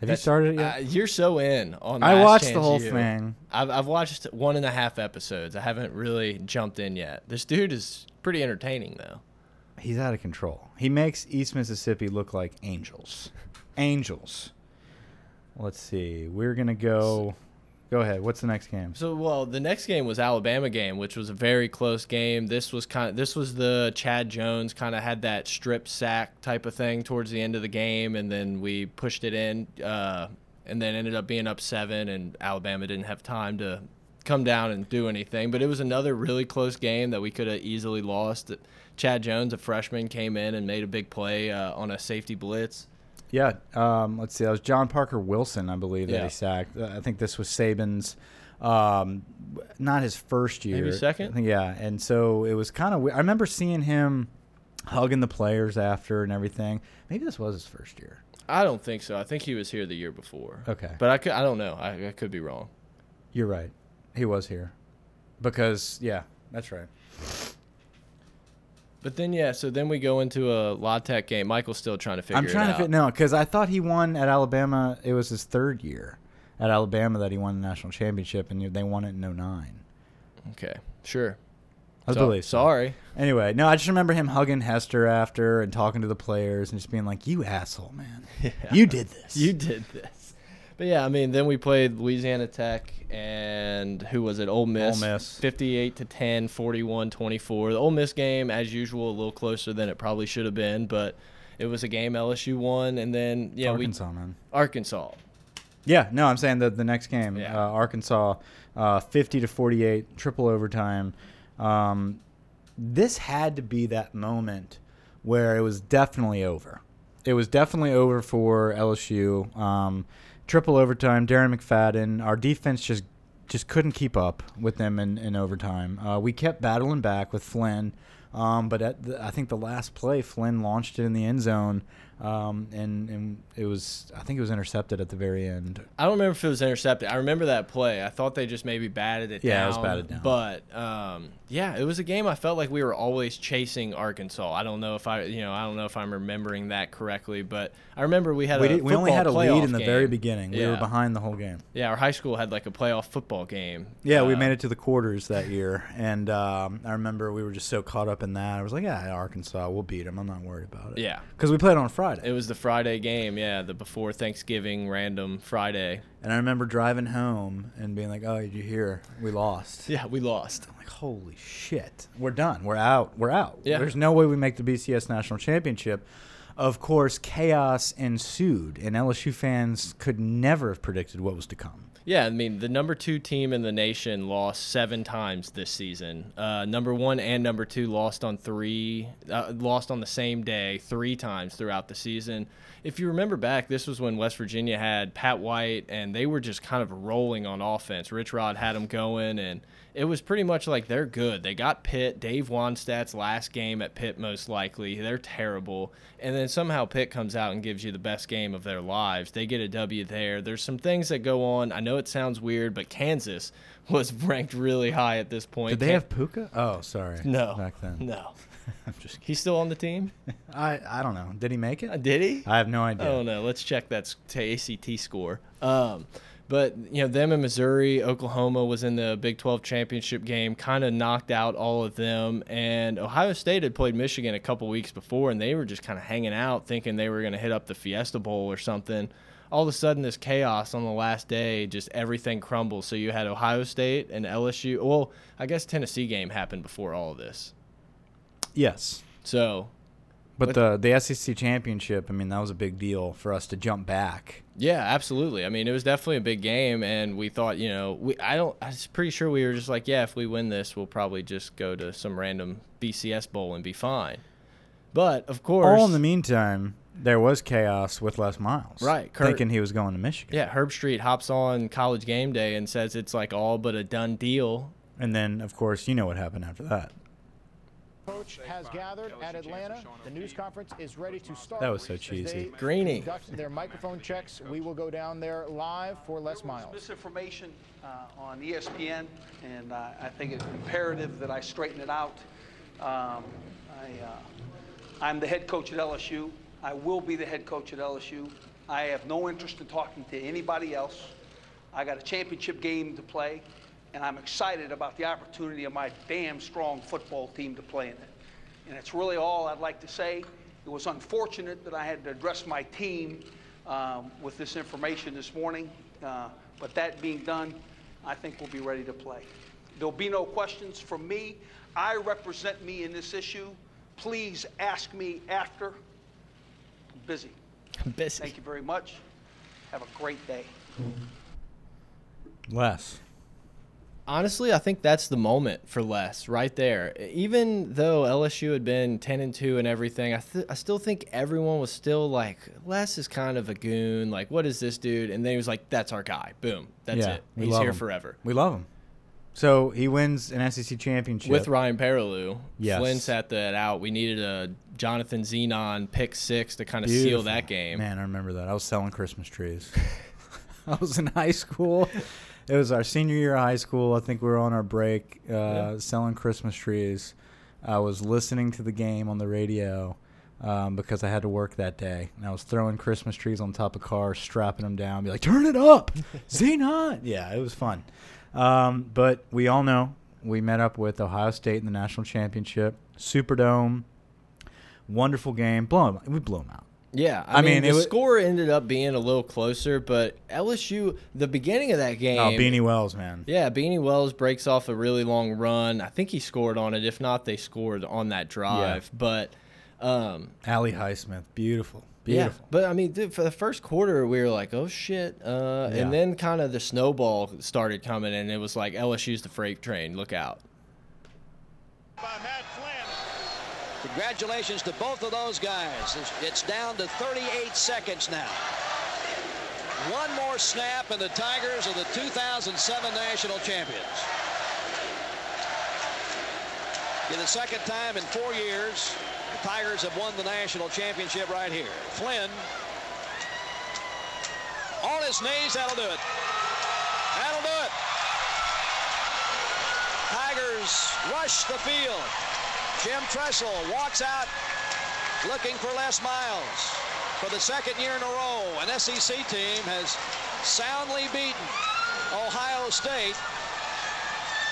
Have you started it yet? Uh, you're so in on. I Last watched the whole U. thing. I've I've watched one and a half episodes. I haven't really jumped in yet. This dude is pretty entertaining though. He's out of control. He makes East Mississippi look like angels. angels. Let's see. We're gonna go. Go ahead. What's the next game? So well, the next game was Alabama game, which was a very close game. This was kind of this was the Chad Jones kind of had that strip sack type of thing towards the end of the game, and then we pushed it in, uh, and then ended up being up seven, and Alabama didn't have time to come down and do anything. But it was another really close game that we could have easily lost. Chad Jones, a freshman, came in and made a big play uh, on a safety blitz. Yeah. Um, let's see. That was John Parker Wilson, I believe, that Yeah. he sacked. I think this was Saban's Um, not his first year, Maybe second? Yeah, and so it was kind of. I remember seeing him hugging the players after and everything. Maybe this was his first year. I don't think so. I think he was here the year before. Okay. But I could, I don't know. I, I could be wrong. You're right. He was here because yeah, that's right. But then yeah, so then we go into a La Tech game. Michael's still trying to figure it out. I'm trying it to out. fit no because I thought he won at Alabama. It was his third year at Alabama that he won the national championship, and they won it in 09. Okay, sure. I So- believe. so. Sorry. Anyway, no, I just remember him hugging Hester after and talking to the players and just being like, "You asshole, man! You did this. You did this. But yeah, I mean, then we played Louisiana Tech and who was it? Ole Miss. Miss. 58 to 10, 41 24. The Ole Miss game, as usual, a little closer than it probably should have been, but it was a game LSU won. And then, yeah, Arkansas, man. Arkansas. Yeah, no, I'm saying that the next game, Yeah. uh, Arkansas, uh, 50 to 48, triple overtime. Um, this had to be that moment where it was definitely over. It was definitely over for LSU. Um, triple overtime. Darren McFadden. Our defense just just couldn't keep up with them in, in overtime. Uh, we kept battling back with Flynn, um, but at the, I think the last play, Flynn launched it in the end zone, um, and and it was I think it was intercepted at the very end. I don't remember if it was intercepted. I remember that play. I thought they just maybe batted it Yeah, down. it was batted down. But um, yeah, it was a game I felt like we were always chasing Arkansas. I don't know if I, you know, I don't know if I'm remembering that correctly, but I remember we had We, a did, we only had a lead in the very game. beginning. We Yeah. were behind the whole game. Yeah, our high school had like a playoff football game. Yeah, we Uh, made it to the quarters that year, and um, I remember we were just so caught up in that. I was like, "Yeah, Arkansas, we'll beat them. I'm not worried about it." Yeah. because we played on Friday, It was the Friday game, yeah, the before Thanksgiving random Friday. And I remember driving home and being like, "Oh, did you hear? We lost." Yeah, we lost. I'm like, "Holy shit, we're done. We're out. We're out. Yeah. There's no way we make the BCS national championship." Of course, chaos ensued, and LSU fans could never have predicted what was to come. Yeah, I mean, the number two team in the nation lost seven times this season. Uh, number one and number two lost on three, uh, lost on the same day three times throughout the season. If you remember back, this was when West Virginia had Pat White, and they were just kind of rolling on offense. Rich Rod had them going, and it was pretty much like they're good. They got Pitt, Dave Wannstedt's last game at Pitt, most likely. They're terrible. And then somehow Pitt comes out and gives you the best game of their lives. They get a W there. There's some things that go on. I know it sounds weird, but Kansas was ranked really high at this point. Did they Can- have Puka? Oh, sorry. no back then. No, I'm just kidding. he's still on the team. I I don't know. Did he make Uh, it? Did he? I have no idea. Oh no, let's check that ACT score. Um, but you know, them in Missouri, Oklahoma was in the Big 12 championship game, kind of knocked out all of them. And Ohio State had played Michigan a couple weeks before, and they were just kind of hanging out, thinking they were going to hit up the Fiesta Bowl or something. All of a sudden, this chaos on the last day, just everything crumbles. So you had Ohio State and LSU. Well, I guess Tennessee game happened before all of this. Yes. So But the the SEC championship, I mean, that was a big deal for us to jump back. Yeah, absolutely. I mean, it was definitely a big game, and we thought, you know, we I don't. I was pretty sure we were just like, yeah, if we win this, we'll probably just go to some random BCS bowl and be fine. But of course, All in the meantime, there was chaos with Les Miles. Right, Kurt- Thinking he was going to Michigan. yeah, Herbstreit hops on College Game Day and says it's like all but a done deal. And then, of course, you know what happened after that. Coach has gathered at Atlanta. The news conference is ready to start. That was so cheesy. they Greeny. Their microphone checks. We will go down there live for Les Miles. misinformation uh, on ESPN, and uh, I think it's imperative that I straighten it out. Um, I, uh, I'm the head coach at LSU. I will be the head coach at LSU. I have no interest in talking to anybody else. I got a championship game to play, and I'm excited about the opportunity of my damn strong football team to play in it. And it's really all I'd like to say. It was unfortunate that I had to address my team um, with this information this morning, uh, but that being done, I think we'll be ready to play. There'll be no questions from me. I represent me in this issue. Please ask me after. I'm busy. Busy. Thank you very much. Have a great day. Les. Honestly, I think that's the moment for Les right there. Even though LSU had been ten and two and everything, I th I still think everyone was still like, Les is kind of a goon. Like, what is this dude? And then he was like, that's our guy. Boom, that's Yeah, it. He's here him. forever. We love him. So he wins an SEC championship With Ryan Perrilloux, Yes. Flynn sat that out. We needed a Jonathan Zenon pick six to kind of seal that game. Man, I remember that. I was selling Christmas trees. I was in high school. It was our senior year of high school. I think we were on our break uh, Yeah. selling Christmas trees. I was listening to the game on the radio um, because I had to work that day. And I was throwing Christmas trees on top of cars, strapping them down, be like, turn it up, Zenon. Yeah, it was fun. Um, but we all know we met up with Ohio State in the national championship, Superdome. Wonderful game. Blow 'em- We blew them out. Yeah, I, I mean, mean, the it score ended up being a little closer, but LSU, the beginning of that game, Oh, Beanie Wells, man. Yeah, Beanie Wells breaks off a really long run. I think he scored on it. If not, they scored on that drive. But um, Ali Highsmith, beautiful, yeah, beautiful. but I mean, dude, for the first quarter, we were like, "Oh shit!" Uh, Yeah. And then kind of the snowball started coming, and it was like LSU's the freight train. Look out! Congratulations to both of those guys. It's- It's down to 38 seconds now. One more snap, and the Tigers are the 2007 national champions. For the second time in four years, the Tigers have won the national championship right here. Flynn on his knees, that'll do it. That'll do it. Tigers rush the field. Jim Tressel walks out looking for Les Miles. For the second year in a row, an SEC team has soundly beaten Ohio State.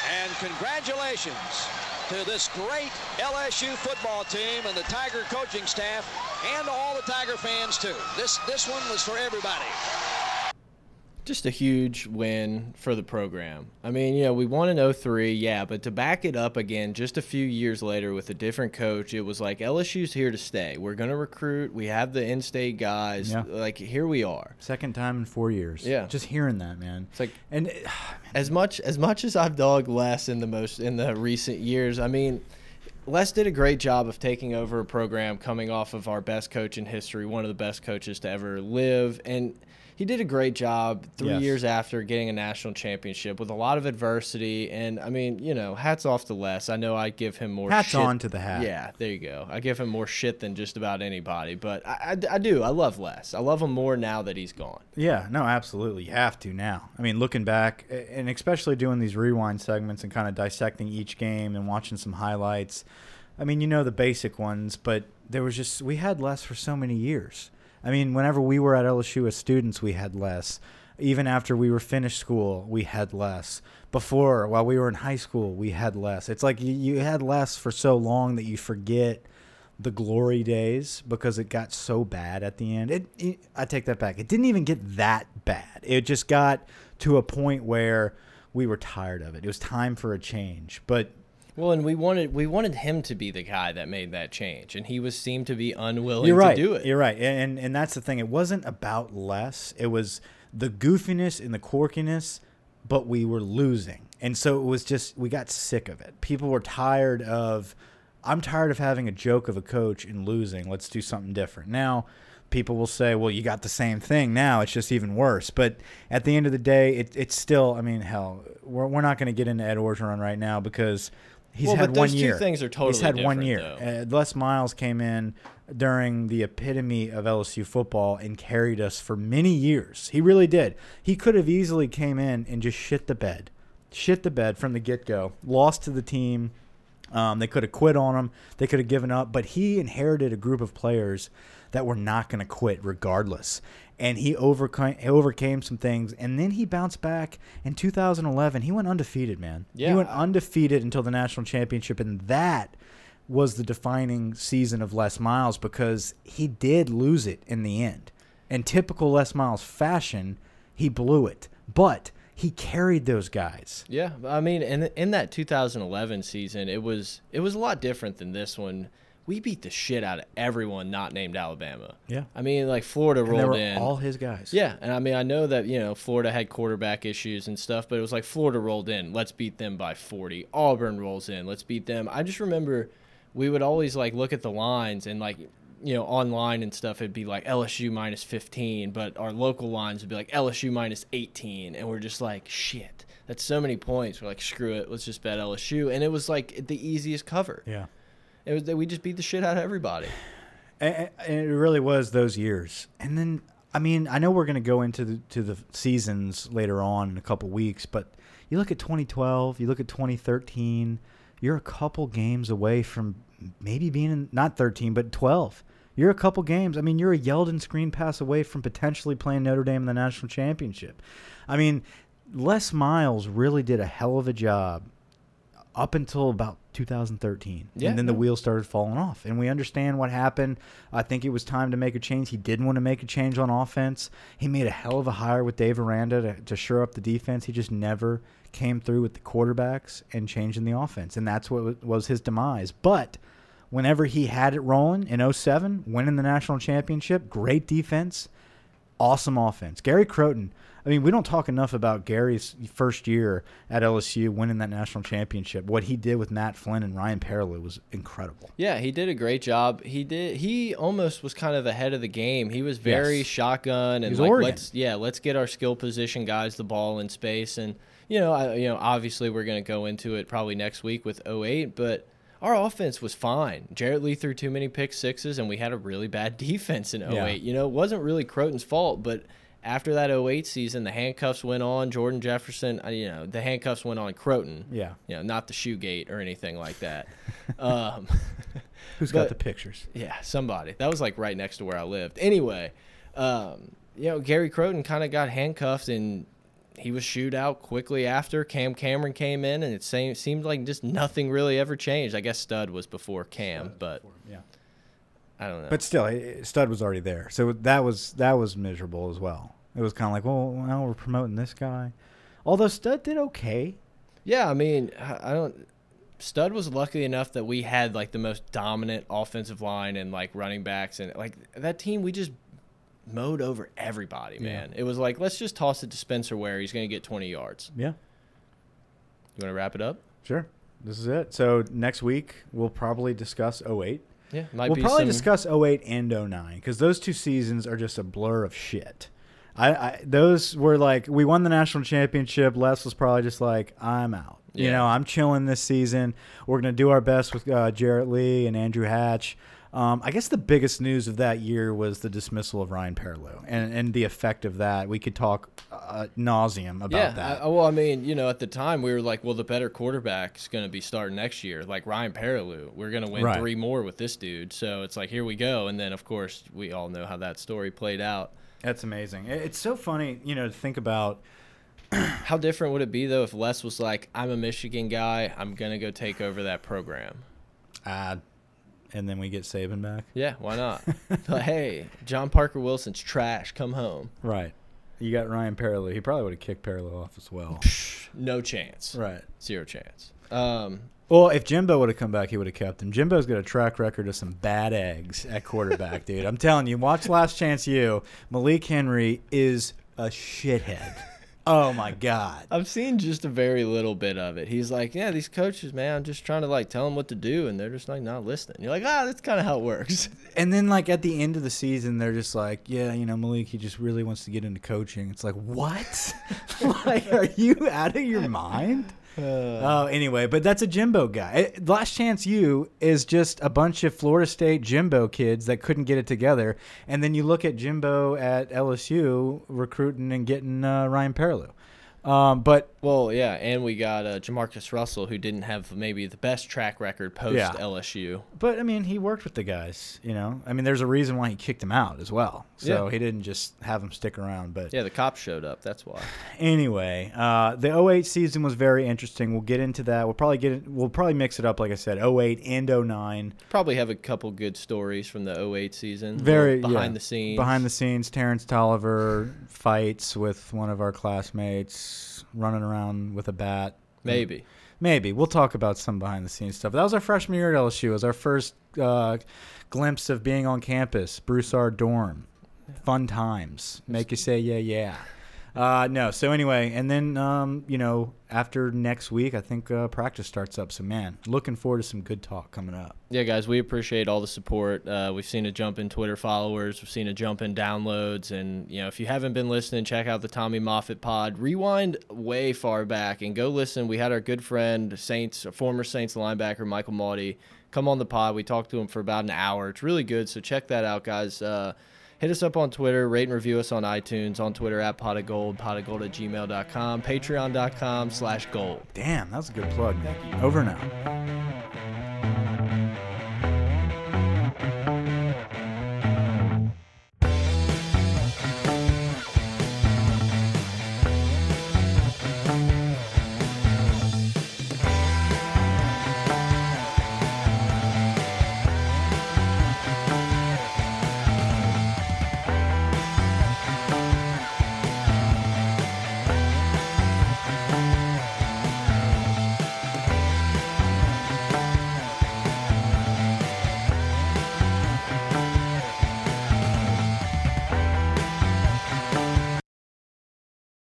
And congratulations to this great LSU football team and the Tiger coaching staff and all the Tiger fans too. This this one was for everybody. Just a huge win for the program. I mean, you know, we won in 03, yeah, but to back it up again just a few years later with a different coach, it was like LSU's here to stay. We're going to recruit. We have the in-state guys. Yeah. Like here we are. Second time in four years. Yeah. just hearing that, man. It's like and uh, as much as much as I've dogged Les in the most in the recent years, I mean, Les did a great job of taking over a program coming off of our best coach in history, one of the best coaches to ever live, and he did a great job three Yes. years after getting a national championship with a lot of adversity. And I mean, you know, hats off to Les. I know I give him more Hats shit. on to the hat. Yeah, there you go. I give him more shit than just about anybody, but I, I, I do. I love Les. I love him more now that he's gone. Yeah, no, absolutely. You have to now. I mean, looking back, and especially doing these rewind segments and kind of dissecting each game and watching some highlights. I mean, you know the basic ones, but there was just we had Les for so many years. I mean, whenever we were at LSU as students, we had Les. Even after we were finished school, we had Les. Before, while we were in high school, we had Les. It's like you, you had Les for so long that you forget the glory days because it got so bad at the end. It, it I take that back. It didn't even get that bad. It just got to a point where we were tired of it. It was time for a change. But Well, and we wanted we wanted him to be the guy that made that change, and he was seemed to be unwilling you're right. to do it. You're right. And and that's the thing. It wasn't about Les. It was the goofiness and the quirkiness, but we were losing. And so it was just we got sick of it. People were tired of I'm tired of having a joke of a coach and losing. Let's do something different. Now, people will say, "Well, you got the same thing now. It's just even worse." But at the end of the day, it, it's still. I mean, hell, we're we're not going to get into Ed Orgeron right now because he's Well, had but one those two year. things are He's totally had one year. Uh, Les Miles came in during the epitome of LSU football and carried us for many years. He really did. He could have easily came in and just shit the bed, shit the bed from the get go. Lost to the team. Um, they could have quit on him. They could have given up. But he inherited a group of players that were not going to quit regardless. And he overcame, overcame some things. And then he bounced back in 2011. He went undefeated, man. Yeah. He went undefeated until the national championship. And that was the defining season of Les Miles because he did lose it in the end. In typical Les Miles fashion, he blew it. But he carried those guys. Yeah, I mean, in in that 2011 season, it was it was a lot different than this one. We beat the shit out of everyone not named Alabama. Yeah. I mean, like Florida rolled in. all his guys. Yeah, and I mean, I know that you know Florida had quarterback issues and stuff, but it was like Florida rolled in. Let's beat them by forty. Auburn rolls in. Let's beat them. I just remember we would always like look at the lines and like you know online and stuff. It'd be like LSU minus fifteen, but our local lines would be like LSU minus eighteen, and we're just like shit. That's so many points. We're like screw it. Let's just bet LSU, and it was like the easiest cover. Yeah. It was that we just beat the shit out of everybody. And, and it really was those years. And then, I mean, I know we're going to go into the, to the seasons later on in a couple weeks, but you look at 2012, you look at 2013, you're a couple games away from maybe being in, not 13, but 12. You're a couple games. I mean, you're a Yeldon screen pass away from potentially playing Notre Dame in the national championship. I mean, Les Miles really did a hell of a job up until about 2013. Yeah, and then the wheels started falling off. And we understand what happened. I think it was time to make a change. He didn't want to make a change on offense. He made a hell of a hire with Dave Aranda to, to shore up the defense. He just never came through with the quarterbacks and changing the offense. And that's what was his demise. But whenever he had it rolling in 07, winning the national championship, great defense, awesome offense. Gary Crowton. I mean, we don't talk enough about Gary's first year at LSU winning that national championship. What he did with Matt Flynn and Ryan Perrilloux was incredible. Yeah, he did a great job. He did. He almost was kind of ahead of the game. He was very Yes. shotgun and like Oregon. let's yeah, let's get our skill position guys the ball in space and you know, I, you know, obviously we're going to go into it probably next week with 08, but our offense was fine. Jarrett Lee threw too many pick sixes and we had a really bad defense in 08. Yeah. You know, it wasn't really Crowton's fault, but after that 08 season, the handcuffs went on Jordan Jefferson, uh, you know, the handcuffs went on Crowton. Yeah. You know, not the shoe gate or anything like that. um Who's But- got the pictures? yeah, somebody. That was like right next to where I lived. Anyway, um, you know, Gary Crowton kind of got handcuffed and he was shooed out quickly after. Cam Cameron came in and it same, seemed like just nothing really ever changed. I guess Stud was before Cam, but Yeah. I don't know. But still, Stud was already there, so that was that was miserable as well. It was kind of like, well, now we're promoting this guy. Although Stud did okay. yeah, I mean, I don't. Stud was lucky enough that we had like the most dominant offensive line and like running backs and like that team. We just mowed over everybody, man. It was like let's just toss it to Spencer Ware. He's going to get 20 yards. Yeah, You want to wrap it up? sure. This is it. So next week we'll probably discuss 08. Yeah, we'll probably some, discuss 08 and 09 because those two seasons are just a blur of shit. I, I those were like we won the national championship. Les was probably just like I'm out. You know, I'm chilling this season. We're gonna do our best with uh, Jarrett Lee and Andrew Hatch. Um, I guess the biggest news of that year was the dismissal of Ryan Perrilloux and, and the effect of that. We could talk uh, nauseum about Yeah, that. I, well, I mean, you know, at the time we were like, well, the better quarterback's going to be starting next year, like Ryan Perrilloux. We're going to win Right. three more with this dude. So it's like, here we go. And then, of course, we all know how that story played out. That's amazing. It's so funny, you know, to think about. How different would it be though if Les was like, I'm a Michigan guy, I'm going to go take over that program? Uh, and then we get Saban back. Yeah, why not? like, hey, John Parker Wilson's trash. Come home. Right. You got Ryan Perrilloux. He probably would have kicked Perrilloux off as well. No chance. right. Zero chance. Um, Well, if Jimbo would have come back, he would have kept him. Jimbo's got a track record of some bad eggs at quarterback, dude. I'm telling you, watch Last Chance U. Malik Henry is a shithead. Oh my god. I've seen just a very little bit of it. He's like, yeah, these coaches, man, I'm just trying to like tell them what to do, and they're just like not listening. You're like, ah, that's kind of how it works. And then like at the end of the season, they're just like, yeah, you know, Malik, he just really wants to get into coaching. It's like, what? like, are you out of your mind? Oh, anyway, but that's a Jimbo guy. It- Last Chance U is just a bunch of Florida State Jimbo kids that couldn't get it together. And then you look at Jimbo at LSU recruiting and getting uh, Ryan Perrilloux. Um, but Well, yeah, and we got uh, JaMarcus Russell, who didn't have maybe the best track record post Yeah. LSU. but I mean, he worked with the guys. You know, I mean, there's a reason why he kicked him out as well. So Yeah. he didn't just have him stick around. But Yeah, the cops showed up. That's why. anyway, uh, the 08 season was very interesting. We'll get into that. We'll probably get it, we'll probably mix it up like I said, 08 and 09. Probably have a couple good stories from the 08 season. Very behind yeah. the scenes. Behind the scenes, Terrance Toliver fights with one of our classmates, running around with a bat. maybe. Maybe we'll talk about some behind the scenes stuff. That was our freshman year at LSU. It was our first uh, glimpse of being on campus. Broussard dorm, fun times. Make you say yeah yeah. Uh, no. So anyway, and then um, you know after next week, I think uh, practice starts up. So man, looking forward to some good talk coming up. Yeah, guys, we appreciate all the support. Uh, we've seen a jump in Twitter followers. We've seen a jump in downloads, and you know if you haven't been listening, check out the Tommy Moffat Pod. Rewind way far back and go listen. We had our good friend Saints, a former Saints linebacker Michael Mauti, come on the pod. We talked to him for about an hour. It's really good, so check that out, guys. Uh, hit us up on Twitter, rate and review us on iTunes, on Twitter at pot of gold, pot of gold at gmail.com, patreon.com slash gold. Damn, that was a good plug. Over now.